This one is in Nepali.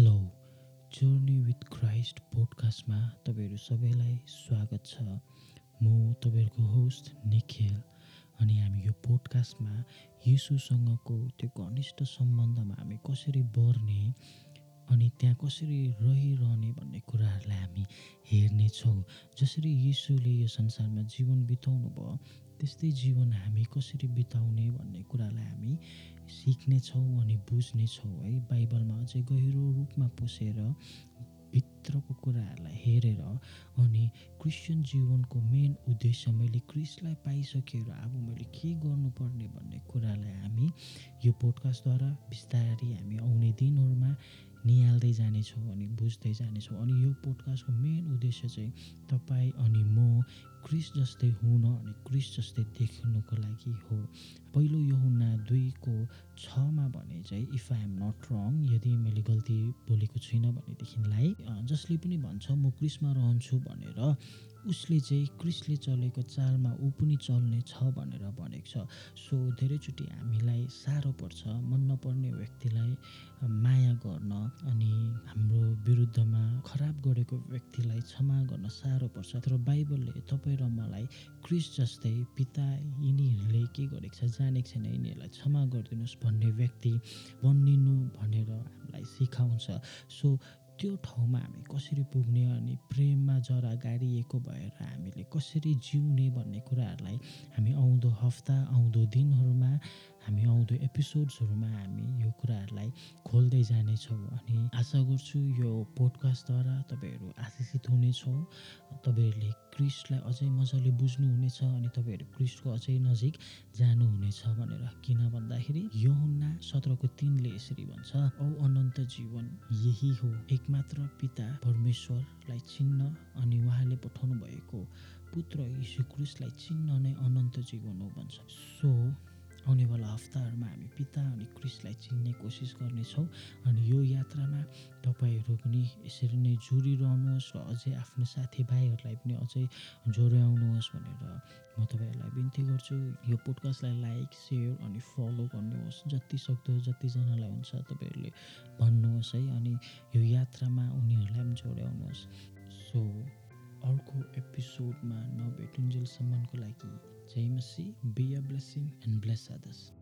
हेलो जर्नी विथ क्राइस्ट पोडकास्टमा तपाईँहरू सबैलाई स्वागत छ। म तपाईँहरूको होस्ट निखिल अनि हामी यो पोडकास्टमा यीशुसँगको त्यो घनिष्ठ सम्बन्धमा हामी कसरी बढ्ने अनि त्यहाँ कसरी रहिरहने भन्ने कुराहरूलाई हामी हेर्नेछौँ जसरी यीशुले यो संसारमा जीवन बिताउनु भयो त्यस्तै जीवन हामी कसरी बिताउने भन्ने कुरालाई हामी सिक्नेछौँ अनि बुझ्नेछौँ है बाइबलमा अझै गहिरो रूपमा पसेर भित्रको कुराहरूलाई हेरेर अनि क्रिस्चियन जीवनको मेन उद्देश्य मैले क्रिस्टलाई पाइसकेर अब मैले के गर्नुपर्ने भन्ने कुरालाई हामी यो पोडकास्टद्वारा बिस्तारै हामी आउने दिनहरूमा निहाल्दै जानेछौँ अनि बुझ्दै जानेछौँ। अनि यो पोडकास्टको मेन उद्देश्य चाहिँ तपाईँ अनि म क्रिस जस्तै हुन अनि क्रिस जस्तै देख्नुको लागि हो। पहिलो यो हुना दुईको छमा भने चाहिँ if I am not wrong यदि मैले गल्ती बोलेको छुइनँ भनेदेखिलाई जसले पनि भन्छ म क्रिसमा रहन्छु भनेर उसले चाहिँ क्रिसले चलेको चालमा ऊ पनि चल्ने छ भनेर भनेको छ। सो धेरैचोटि हामीलाई साह्रो पर्छ मन नपर्ने व्यक्तिलाई माया गर्न अनि हाम्रो विरुद्धमा खराब गरेको व्यक्तिलाई क्षमा गर्न साह्रो पर्छ। तर बाइबलले तपाईँ र मलाई क्रिस जस्तै पिता यिनीहरूले के गरेको छ जानेको छैन यिनीहरूलाई क्षमा गरिदिनुहोस् भन्ने व्यक्ति बनिनु भनेर हामीलाई सिकाउँछ। सो त्यो ठाउँमा हामी कसरी पुग्ने अनि प्रेममा जरा गाडिएको भएर हामीले कसरी जिउने भन्ने कुराहरूलाई हामी आउँदो हप्ता आउँदो दिनहरूमा हामी आउँदो एपिसोड्सहरूमा हामी यो कुराहरूलाई खोल्दै जानेछौँ। अनि आशा गर्छु यो पोडकास्टद्वारा तपाईँहरू आशिषित हुनेछौँ। तपाईँहरूले क्रिस्टलाई अझै मजाले बुझ्नुहुनेछ अनि तपाईँहरू क्रिस्टको अझै नजिक जानुहुनेछ भनेर किन भन्दाखेरि यो हुन्ना सत्रको तिनले यसरी भन्छ औ अनन्त जीवन यही हो एकमात्र पिता परमेश्वरलाई चिन्न अनि उहाँले पठाउनु भएको पुत्र यीशु क्रिस्टलाई चिन्न नै अनन्त जीवन हो भन्छ। सो आउनेवाला हप्ताहरूमा हामी पिता अनि क्रिसलाई चिन्ने कोसिस गर्नेछौँ अनि यो यात्रामा तपाईँहरू पनि यसरी नै जोडिरहनुहोस् र अझै आफ्नो साथीभाइहरूलाई पनि अझै जोड्याउनुहोस् भनेर म तपाईँहरूलाई बिन्ती गर्छु। यो पोडकास्टलाई लाइक सेयर अनि फलो गर्नुहोस्। जति सक्दो जतिजनालाई हुन्छ तपाईँहरूले भन्नुहोस् है अनि यो यात्रामा उनीहरूलाई पनि जोड्याउनुहोस्। सो अर्को एपिसोडमा नभेटुन्जेलसम्मको लागि James Be a blessing and bless others.